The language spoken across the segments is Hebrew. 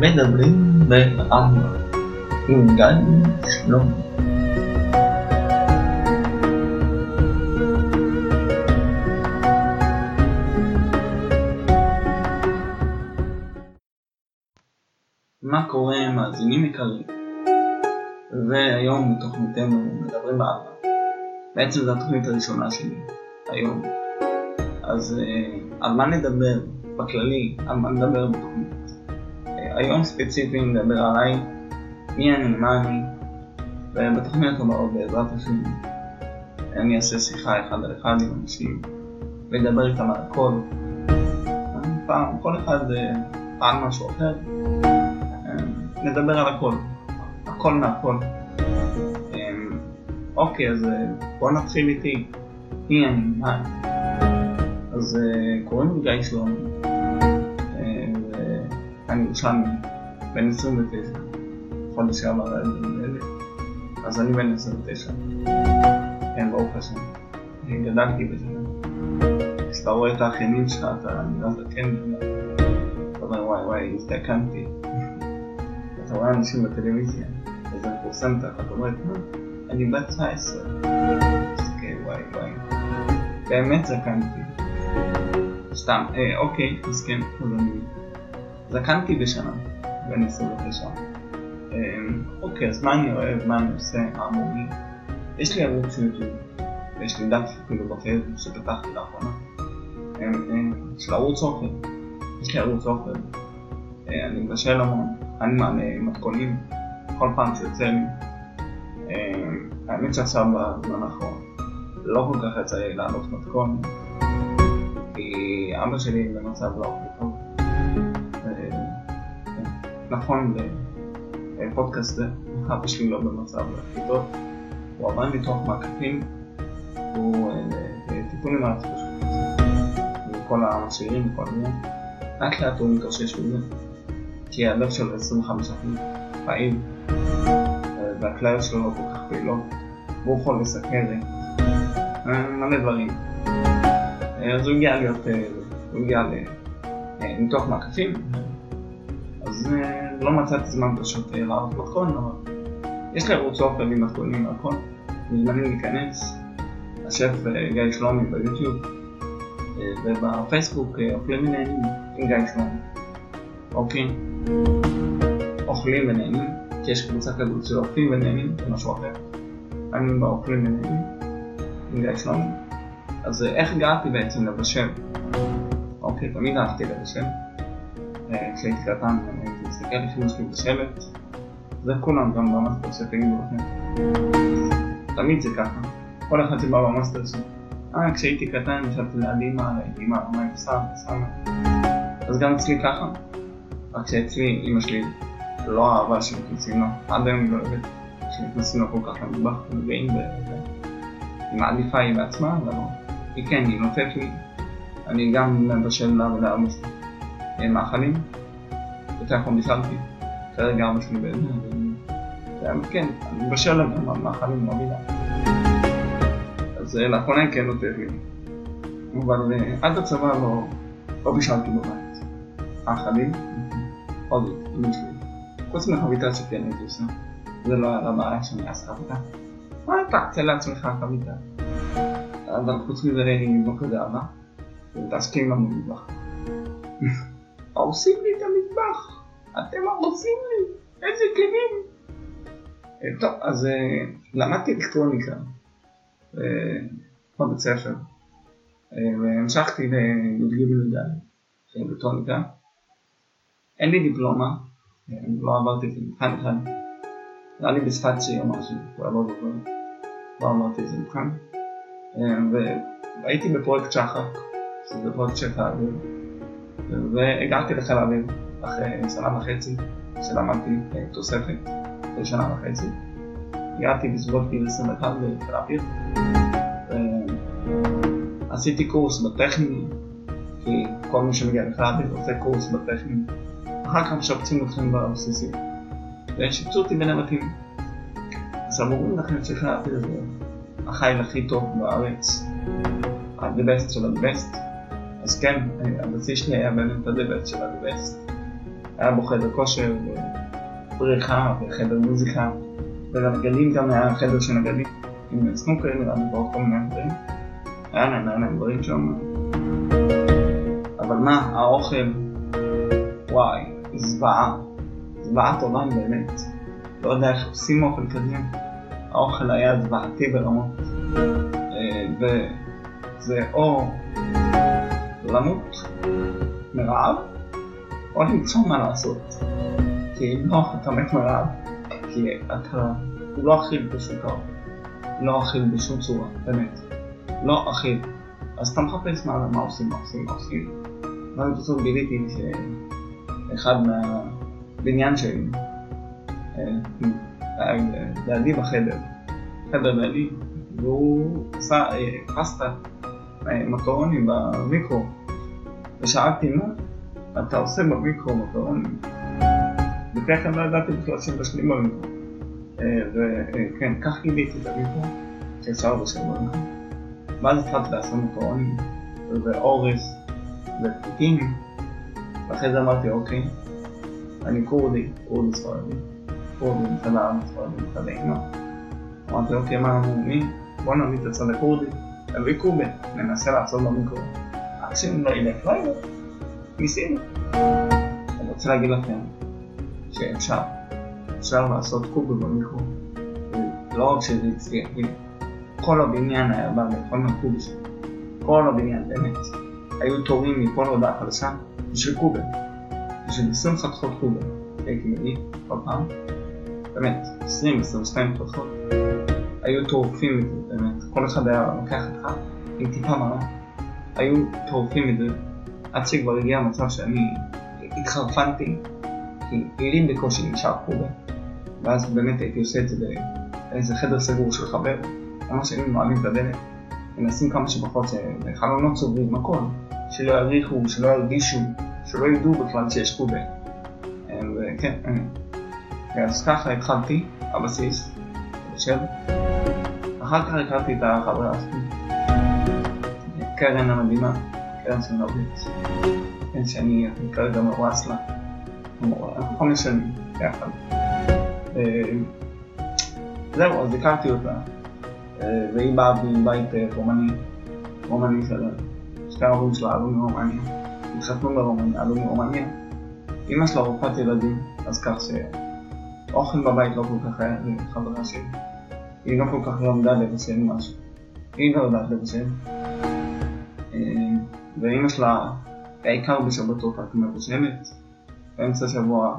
מדברים באמרה עם גדי שלום. מה קורה מאזינים יקרים? והיום בתוכניתנו מדברים באמרה. בעצם זו התוכנית הראשונה שלי היום. אז uh, על מה נדבר בכללי, על מה נדבר בתוכנית? היום ספציפי נדבר עליי, מי אני, מה אני, ובתוכניות הבאות בעזרת השם אני אעשה שיחה אחד על אחד עם אנשים ואדבר איתם על הכל. פעם כל אחד אה, פעם משהו אחר, אה, נדבר על הכל, הכל מהכל. אה, אוקיי, אז בואו נתחיל איתי, מי אני, מה. אז קוראים לי גיא שלום. אני ירושלמי, בן 29, חודש שעבר היה בן אלה, אז אני בן 29. כן, ברוך השם. גדלתי בזה. כשאתה רואה את האחיינים שלך, אתה נראה זקן, אתה אומר וואי וואי, הזדקנתי. אתה רואה אנשים בטלוויזיה, מפורסם תחת, אתה אומר, אני בת 19. וואי וואי. באמת זקנתי. סתם, אה, אוקיי, אז כן, אז אני זקנתי בשנה, בן 29. אמ, אוקיי, אז מה אני אוהב, מה אני עושה, מה אמורי? יש לי ערוץ יוטיוב, יש לי דף אפילו בפייסבוק שפתחתי לאחרונה, אמ, אמ, של ערוץ אוכל. יש לי ערוץ אוכל. אה, אני מבשל המון, אני מעלה מתכונים כל פעם שיוצא לי. האמת שעכשיו בזמן האחרון לא כל כך יצא לי לעלות מתכון, כי אבא שלי במצב לא הכי טוב. נכון לפודקאסט זה, אבא שלי לא במצב הכי טוב, הוא עבר ניתוח מעקפים, הוא טיפול נמרץ פשוט, כל המכשירים וכל מיני, לאט לאט הוא מתאושש מזה, כי הלב שלו 25% פעיל, והכליות שלו לא כל כך פעילות, והוא חולה סכרת, מלא דברים. אז הוא הגיע להיות, הוא הגיע לניתוח מעקפים, אז לא מצאתי זמן פשוט לעלות מתכון, אבל יש לי ערוץ אוכל עם מתכונים והכל, מוזמנים להיכנס, השף גיא שלומי ביוטיוב, ובפייסבוק אוכלים ונהנים עם גיא שלומי, אוקיי? אוכלים ונהנים, כי יש קבוצה כזאת של אוכלים ונהנים, זה משהו אחר. אני באוכלים ונהנים עם גיא שלומי. אז איך הגעתי בעצם לבשל? אוקיי, תמיד אהבתי לבשל. כשהייתי קטן, הייתי מסתכל לפי שלי בשלט, זה כולם גם במאסטר שתגידו לכם. תמיד זה ככה, כל אחד שבא במאסטר שלי. אה, כשהייתי קטן ישבתי ליד אימא, ראיתי אימא, מה היא עושה, ושמה. אז גם אצלי ככה, רק שאצלי אימא שלי לא אהבה שמכניסים לה, עד היום לא אוהבת שמכניסים לה כל כך למטבח, ומביאים וזה. היא מעדיפה היא בעצמה, אבל לא. היא כן, היא נותנת לי, אני גם מבשל לה ולאבא שלי. מאכלים. יותר נכון בישלתי. כרגע אבא שלי באיזה... כן, אני מבשל להם גם מאכלים לא מילה. אז לאחרונה היא כן נותנת לי. אבל עד הצבא לא, לא בישלתי בבית. מאכלים, עוד זאת, אמא שלי. חוץ מחביתה שכן עושה. זה לא היה בעיה שאני אעשה חביתה. מה אתה רוצה לעצמך חביתה? אבל חוץ מזה היא לא כזה אהבה. מתעסקים לנו במטבח. הורסים לי את המטבח, אתם הורסים לי, איזה כלים. טוב, אז למדתי אלקטרוניקה בבית ספר, והמשכתי לי"ג י"ד של אלקטרוניקה. אין לי דיפלומה, לא עברתי את זה מבחן אחד, נראה לי בשפת שלי או משהו, כבר לא זוכר, לא עברתי את זה מבחן. והייתי בפרויקט שחק, שזה פרויקט שחק האוויר. והגעתי לחיל האוויר אחרי שנה וחצי שלמדתי תוספת, אחרי שנה וחצי. הגעתי בסביבות גיל 21 לחיל האוויר. עשיתי קורס בטכני, כי כל מי שמגיע לחיל האוויר עושה קורס בטכני. אחר כך משפצים אתכם בבסיסים. ושיפצו אותי בנבטים. עכשיו אומרים לכם שהחלטתי לזה החייל הכי טוב בארץ, ה-the best של ה-the best, אז כן, הבסיס שלי היה באמת ה-the best של ה-the best. היה בו חדר כושר, ובריכה, וחדר מוזיקה, ולנגדים גם היה חדר של נגדים, עם סנוקרים, ועוד כל מיני דברים. היה להם, היה להם דברים שם. אבל מה, האוכל, וואי, זוועה. זוועה טובה באמת. לא יודע איך עושים אוכל כזה. האוכל היה זוועתי ברמות. אה, וזה או למות מרעב, או למצוא מה לעשות. כי אם לא, אתה מת מרעב. כי אתה לא אכיל דבר. לא אכיל בשום צורה, באמת. לא אכיל. אז אתה מחפש מה, מה עושים, מה עושים, מה עושים. ואז בסוף גיליתי שאחד מהבניין שלי, היה לידי בחדר, חדר לידי, והוא עשה אה, פסטה, אה, מקרוני במיקרו. ושאלתי, מה אתה עושה במיקרו מקרוני? וככה לא ידעתי בכלל שהם מבשלים במיקרו. אה, וכן, כך גיליתי את המיקרו, שאפשר לבשל במיקרו. ואז התחלתי לעשות מקרוני, ואורז, ופתיתים, ואחרי זה אמרתי, אוקיי, אני כורדי, כורדי ספרדי, כורדי מצד הארץ ספרדי מצד האמא. אמרתי, אוקיי, מה אנחנו אומרים? בוא נביא את הצד הכורדי, נביא קובה, ננסה לעשות במיקרו. שאם לא ילך, לא ילך, ניסינו. אני רוצה להגיד לכם שאפשר, אפשר לעשות קובה במיקרו. לא רק שזה הצליח לי, כל הבניין היה בא לאכול מהקובה שלי. כל הבניין, באמת. היו תורים מכל הודעה חדשה בשביל קובה. בשביל 20 חתכות קובה. הייתי מביא כל פעם. באמת, 20-22 חתכות. היו טורפים את זה, באמת. כל אחד היה לוקח איתך עם טיפה מרה. היו טורפים את זה עד שכבר הגיע המצב שאני התחרפנתי. כי לי בקושי נשאר קובה. ואז באמת הייתי עושה את זה באיזה חדר סגור של חבר. ממש היינו נועלים את הדלת. מנסים כמה שפחות, חלונות סוגרים, הכל. שלא יריחו, שלא ירגישו, שלא ידעו בכלל שיש קובה. וכן, אז ככה התחלתי, הבסיס, יושב. אחר כך הכרתי את החברה שלי, קרן המדהימה, קרן סנדוביץ, כן, שאני כרגע מרואס לה, חמש שנים ביחד. זהו, אז הכרתי אותה, והיא באה מבית רומני, רומני של שתי ההורים שלה עלו מרומניה, התחתנו ברומניה, עלו מרומניה. אמא שלה רופאת ילדים, אז כך שאוכל בבית לא כל כך היה לחברה שלי. היא לא כל כך למדה לבשל משהו. היא לא יודעת לבשל. ואמא שלה, בעיקר בשבתות רק מבשלת. באמצע השבוע,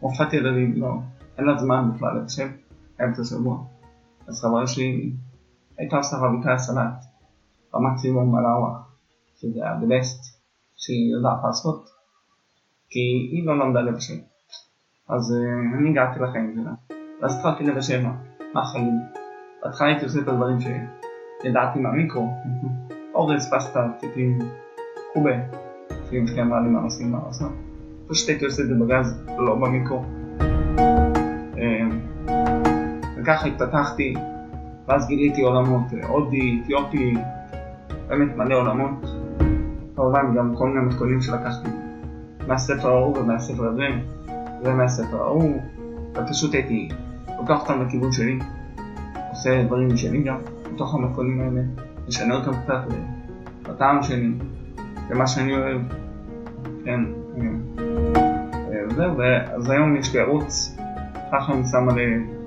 רופאת ילדים, לא, אין לה זמן בכלל לבשל, באמצע השבוע. אז חברה שלי הייתה עושה רביקה סלט, במקסימום על הארוח. שזה היה the best שהיא יודעת לעשות, כי היא לא למדה לבשל. אז uh, אני הגעתי לחיים שלה, ואז התחלתי לבשל מאכלים. בהתחלה הייתי עושה את הדברים שידעתי מהמיקרו, אורז, פסטה, טיפים, קובה, שאם שלי אמרה לי מה עושים, מה לעשות. פשוט הייתי עושה את זה בגז, לא במיקרו. וככה התפתחתי, ואז גיליתי עולמות, הודי, אתיופי, באמת מלא עולמות. כמובן גם כל מיני מתכונים שלקחתי. מהספר ההוא ומהספר הזה ומהספר ההוא ופשוט הייתי לוקח אותם לכיוון שלי עושה דברים משלי גם בתוך המתכונים האלה משנה אותם קצת לטעם שלי למה שאני אוהב. כן וזהו אז היום יש לי ערוץ ככה אני שם מלא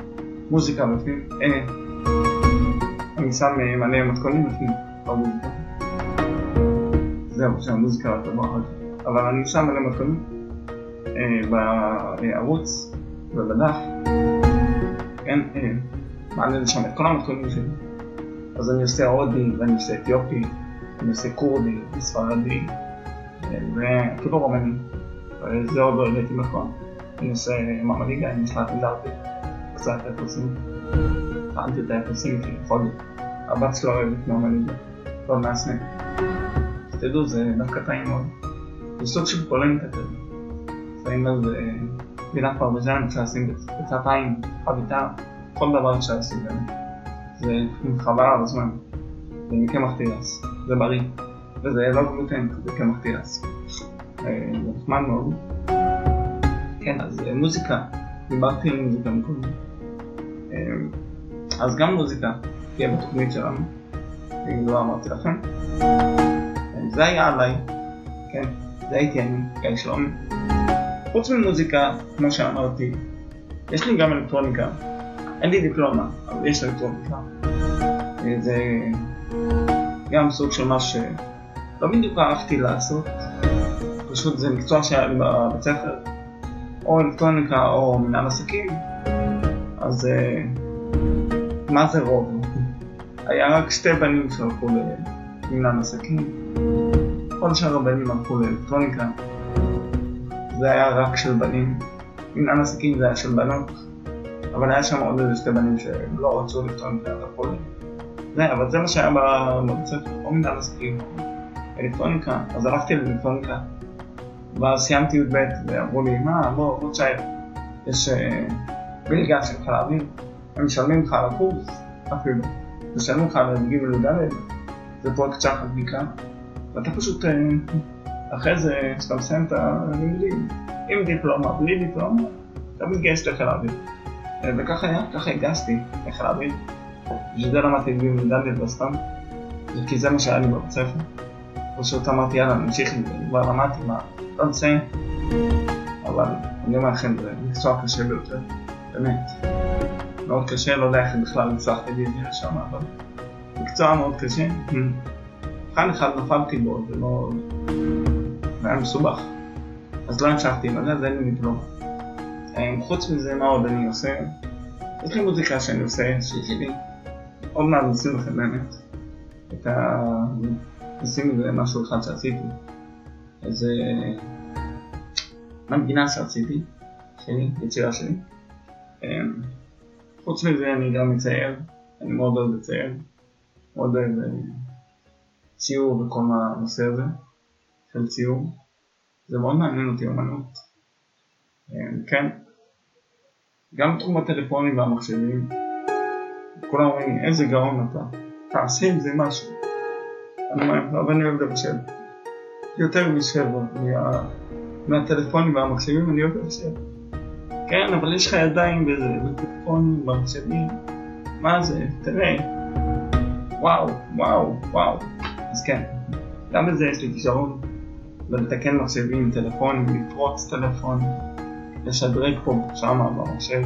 מוזיקה בפנים אה, אני שם מלא מתכונים בפנים זהו, שהמוזיקה לא טובה אבל אני שם מלא מתכונים בערוץ ובדף, כן, מעלה לשם את כל המתכונים שלי. אז אני עושה הודי, ואני עושה אתיופי, אני עושה כורדי, ספרדי, ואפילו רומני. זה עוד לא הבאתי מתכון. אני עושה מעמדיגה, אני נשלט דרתי, את האפוסים כי חודש. הבת שלו אוהבת ממליגה, לא מעצמי. שתדעו, זה דווקא טעים מאוד. זה סוג של פולנטה כזה. שמים על זה גבינת פרמיז'ן, אפשר לשים בצד עין, חביתה, כל דבר אפשר לעשות באמת. זה חבל על הזמן. זה מקמח תירס, זה בריא. וזה לא גלוטן, זה קמח תירס. אה, זה נחמד מאוד. כן, אז אה, מוזיקה. דיברתי על מוזיקה מקודם. אה, אז גם מוזיקה תהיה בתוכנית שלנו. אם לא אמרתי לכם. זה היה עליי. כן, זה הייתי אני, גיא שלומי. חוץ ממוזיקה, כמו שאמרתי, יש לי גם אלקטרוניקה. אין לי דיפלומה, אבל יש אלקטרוניקה. זה גם סוג של מה שלא בדיוק אהבתי לעשות. פשוט זה מקצוע שהיה לי בבית ספר, או אלקטרוניקה או מנהל עסקים, אז מה זה רוב? היה רק שתי בנים שהלכו למנהל עסקים, כל שאר הבנים הלכו לאלקטרוניקה, זה היה רק של בנים, מנהל עסקים זה היה של בנות, אבל היה שם עוד איזה שתי בנים שלא רצו אלקטרוניקה והכל זה, אבל זה מה שהיה בבית ספר, או מנהל עסקים, אלקטרוניקה, אז הלכתי לאלקטרוניקה, ואז סיימתי י"ב, ואמרו לי, מה, בוא, בוא תשאר, יש מלגה של חיל האוויר, הם משלמים לך על הקורס, אפילו, משלמים לך על ג' י"ד, זה פרויקט שחר בדיקה, ואתה פשוט, אחרי זה, כשאתה מסיים את הלימודים, עם דיפלומה, בלי דיפלומה, אתה מתגייס לחיל האוויר. וככה היה, ככה הגשתי לחיל האוויר. בשביל זה למדתי ג' י"ד לא סתם, כי זה מה שהיה לי בבית ספר. פשוט אמרתי יאללה נמשיך עם זה, כבר למדתי מה, לא נסיים. אבל אני אומר לכם זה מקצוע קשה ביותר, באמת. מאוד קשה, לא איך בכלל הצלחתי להגיע לשם, אבל מקצוע מאוד קשה. מבחן אחד נפלתי בו, זה לא... זה היה מסובך. אז לא המשכתי עם זה, אז אין לי דיפלום. חוץ מזה, מה עוד אני עושה? יש לי מוזיקה שאני עושה, שיש לי. עוד מעט נשים לכם באמת את ה... נשים את זה משהו אחד שעשיתי. איזה מנגינה שעשיתי, שלי, יצירה שלי. חוץ מזה אני גם מצייר, אני מאוד אוהב לצייר. מאוד אוהב ציור וכל הנושא הזה של ציור. זה מאוד מעניין אותי אמנות. כן. גם תחום הטלפונים והמחשבים. כולם אומרים איזה גאון אתה. תעשה עם זה משהו. אני אומר, אבל אני אוהב לבשל. יותר משבע. מהטלפונים והמחשבים אני אוהב לבשל. כן, אבל יש לך ידיים בזה, בטלפונים, במחשבים. מה זה? תראה. וואו, וואו, וואו. אז כן, גם בזה יש לי כישרון. ולתקן מחשבים, טלפונים, לפרוץ טלפון, לשדרג פה שמה במחשב,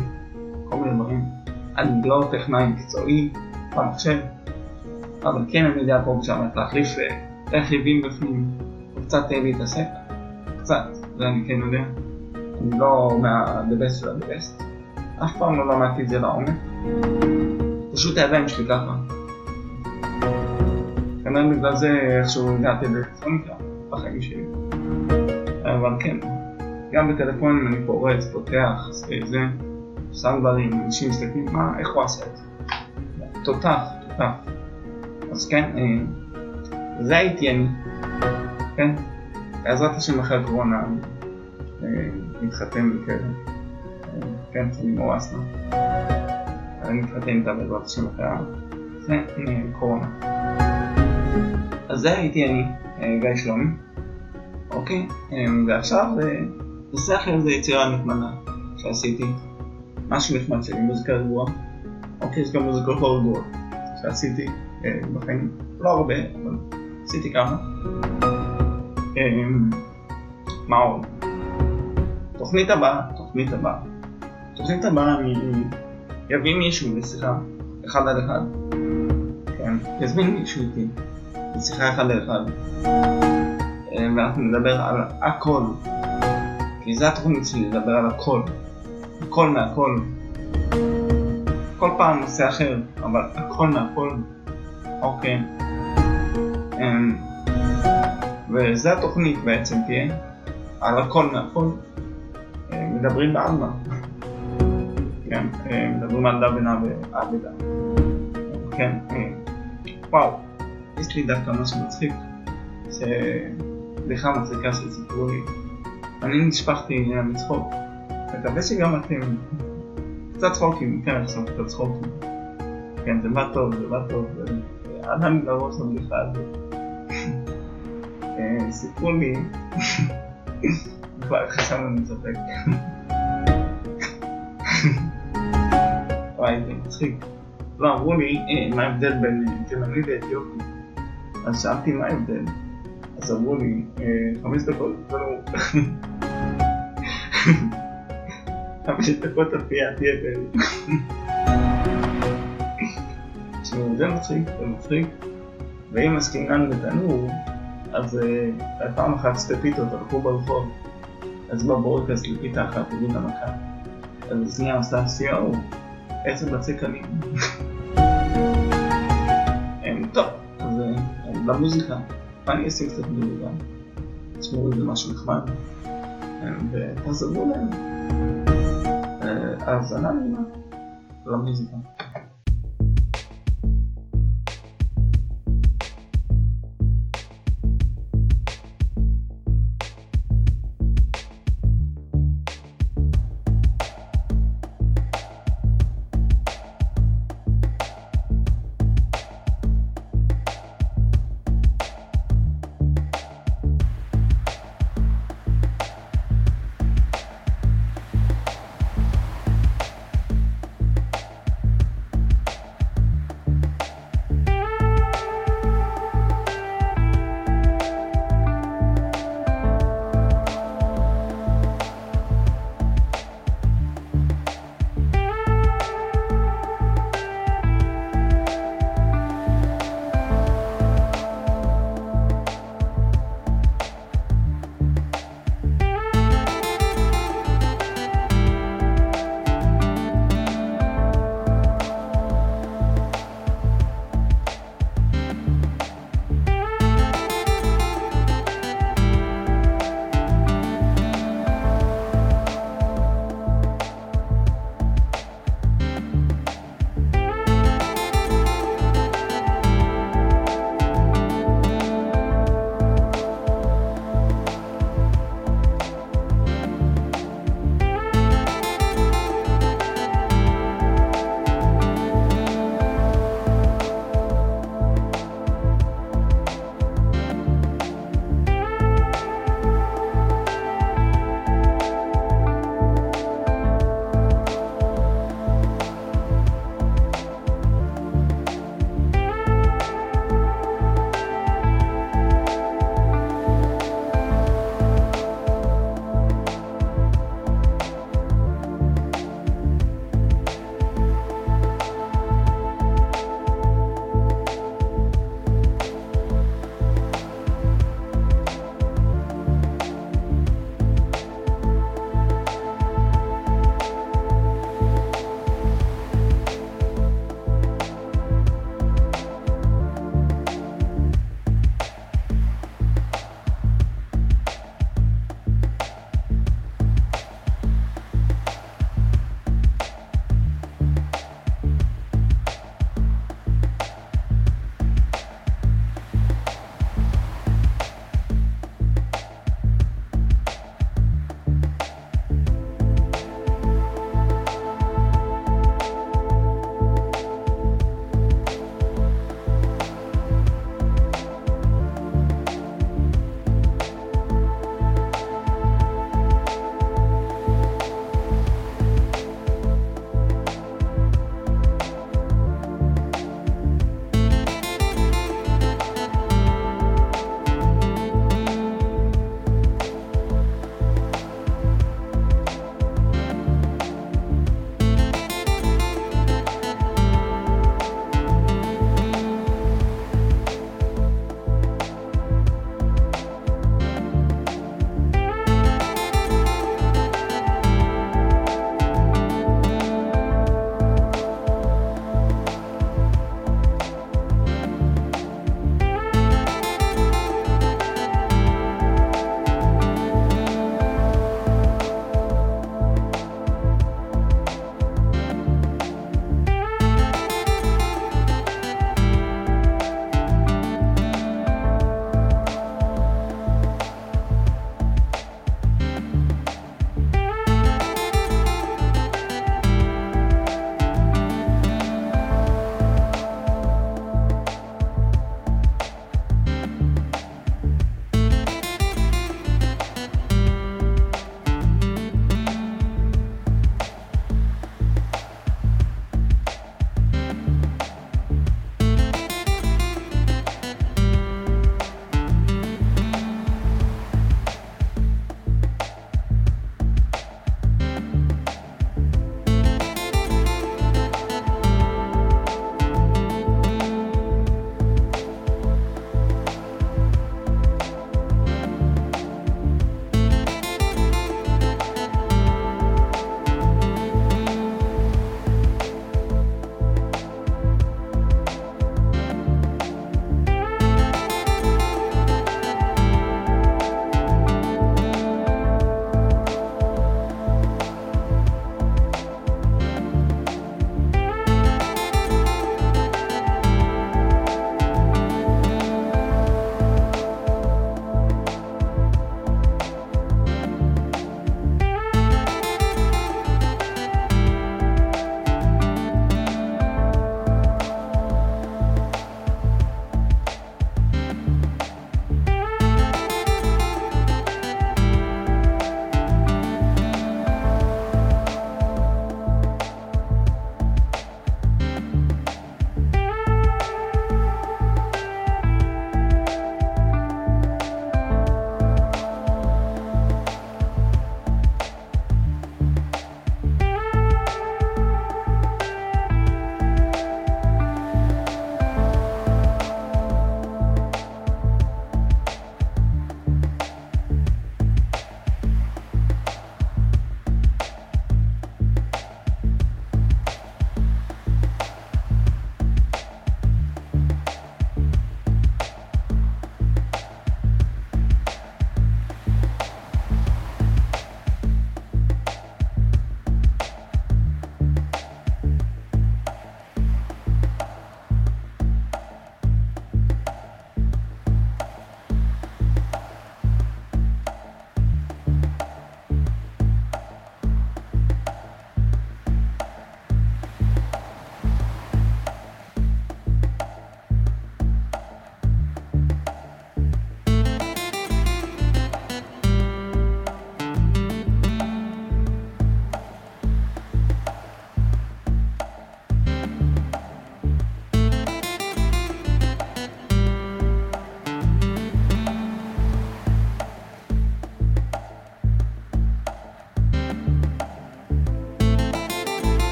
כל מיני דברים. אני לא טכנאי מקצועי במחשב, אבל כן אני יודע פה ושם להחליף רכיבים בפנים, וקצת להתעסק, קצת, זה אני כן יודע. לא מה-the best של ה-the best, אף פעם לא למדתי את זה לעומק, פשוט הידיים שלי ככה. כנראה בגלל זה איכשהו הגעתי לאלקטרוניקה בחיים שלי. אבל כן, גם בטלפונים אני פורץ, פותח, זה, שם דברים, אנשים מסתכלים, מה, איך הוא עשה את זה? תותח, תותח. אז כן, זה הייתי אני, כן? בעזרת השם אחרי הקורונה מתחתן בקרן, כן, אני מואסנה. אני מתחתן איתה בעזרת השם אחרי הקורונה. אז זה הייתי אני, גיא שלומי. אוקיי, ועכשיו נושא אחר זה יצירה נחמדה שעשיתי. משהו נחמד שלי, מוזיקה רגועה. אוקיי, יש גם מוזיקות לא רגועות שעשיתי בחיים. לא הרבה, אבל עשיתי כמה. מה עוד? תוכנית הבאה, תוכנית הבאה. תוכנית הבאה אני אביא מישהו לשיחה אחד על אחד. כן, יזמין מישהו איתי לשיחה אחד על אחד. ואנחנו נדבר על הכל. כי זה התוכנית שלי, לדבר על הכל. הכל מהכל. כל פעם נושא אחר, אבל הכל מהכל. אוקיי. וזה התוכנית בעצם תהיה, על הכל מהכל. מדברים בעלמא. כן, מדברים על דבנה ועבדה. כן, וואו, יש לי דווקא משהו מצחיק. בדיחה מצחיקה שסיפרו לי. אני נשפכתי מצחוק. מקווה שגם אתם. קצת צחוקים, כן, עכשיו קצת צחוקים. כן, זה בא טוב, זה בא טוב. עלה לי לראש הבדיחה הזאת. סיפרו לי, חשבנו אני צוחק. וואי, זה מצחיק. לא, אמרו לי, אה, מה ההבדל בין תימני לאתיופי? אז שאלתי מה ההבדל. אז אמרו לי, אה, חמש דקות, זהו. חמש דקות הפייה תהיה ב... תשמעו, זה מצחיק, זה מצחיק. ואם עסקינן בתנור, אז פעם אחת שתי פיתות הלכו ברחוב, אז בא בורקס לפיתה אחת הבין למכה. אז השנייה עושה סיור, עשר בצק קלים. טוב, אז למוזיקה, אני אעשה קצת מוזיקה. תשמעו איזה משהו נחמד. ותעזבו להם. האזנה נעימה למוזיקה.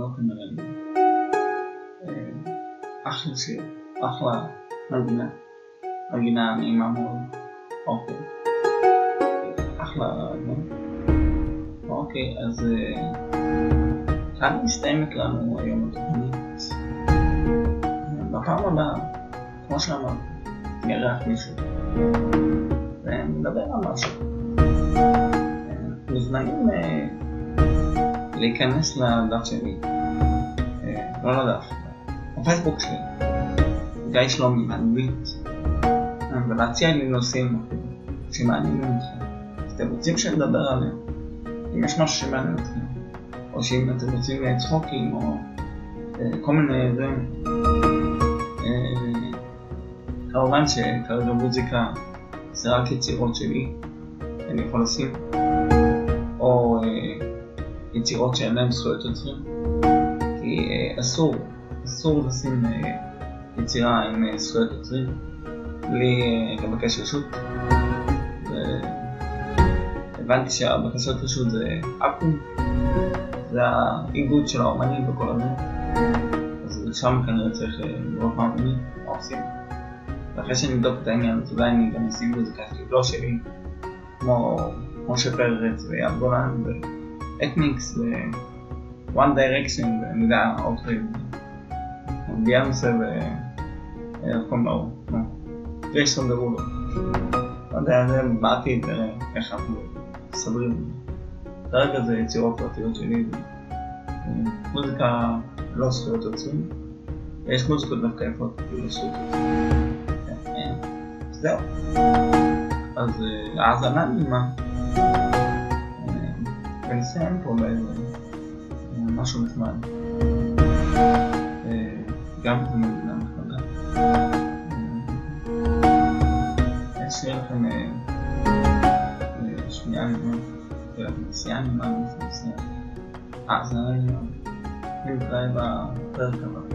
אוקיי, סבלו כנראה. אחלה שיר, אחלה מנגינה. מנגינה נעימה מאוד. אוקיי. אחלה, אוקיי, אז כאן מסתיימת לנו היום התוכנית. בפעם הבאה, כמו שאמרתי, נארח מישהו. ונדבר על משהו. מוזמנים להיכנס לדף שלי, לא לדף, לפייסבוק שלי, גיא שלומי מאנגלית, ולהציע לי נושאים שמעניינים אתכם, שאתם רוצים שנדבר עליהם, אם יש משהו שמעניין אתכם, או שאם אתם רוצים צחוקים או כל מיני דברים. כמובן שכרגע מוזיקה זה רק יצירות שלי, אני יכול לשים, או יצירות שאין להן זכויות יוצרים, כי אסור, אסור לשים יצירה עם זכויות יוצרים, בלי לבקש רשות. הבנתי שהבקשות רשות זה אקו"ם, זה האיגוד של האומנים וכל הזה, אז שם כנראה צריך לראות מה אומנים, מה עושים. ואחרי שנבדוק את העניין, אז אולי אני גם אשים מוזיקה שלי, לא שלי, כמו משה פרץ ויאב גולן ואקמיקס ו-One ואני יודע עוד חיים, ביאנסה ו... איך קוראים לו? ג'ייסון דרולו. לא יודע, זה בעתיד, איך אנחנו מסדרים. כרגע זה יצירות פרטיות שלי, מוזיקה לא זכויות יוצרים, ויש מוזיקות דווקא יפות, זכויות יוצרים. זהו. אז האזנה נעימה. ונסיים פה באיזה משהו נחמד. גם זה מדינה נחמדה. יש לי לכם שנייה נעימה. נסיעה נעימה, נסיעה. האזנה נעימה. נתראה בפרק הבא.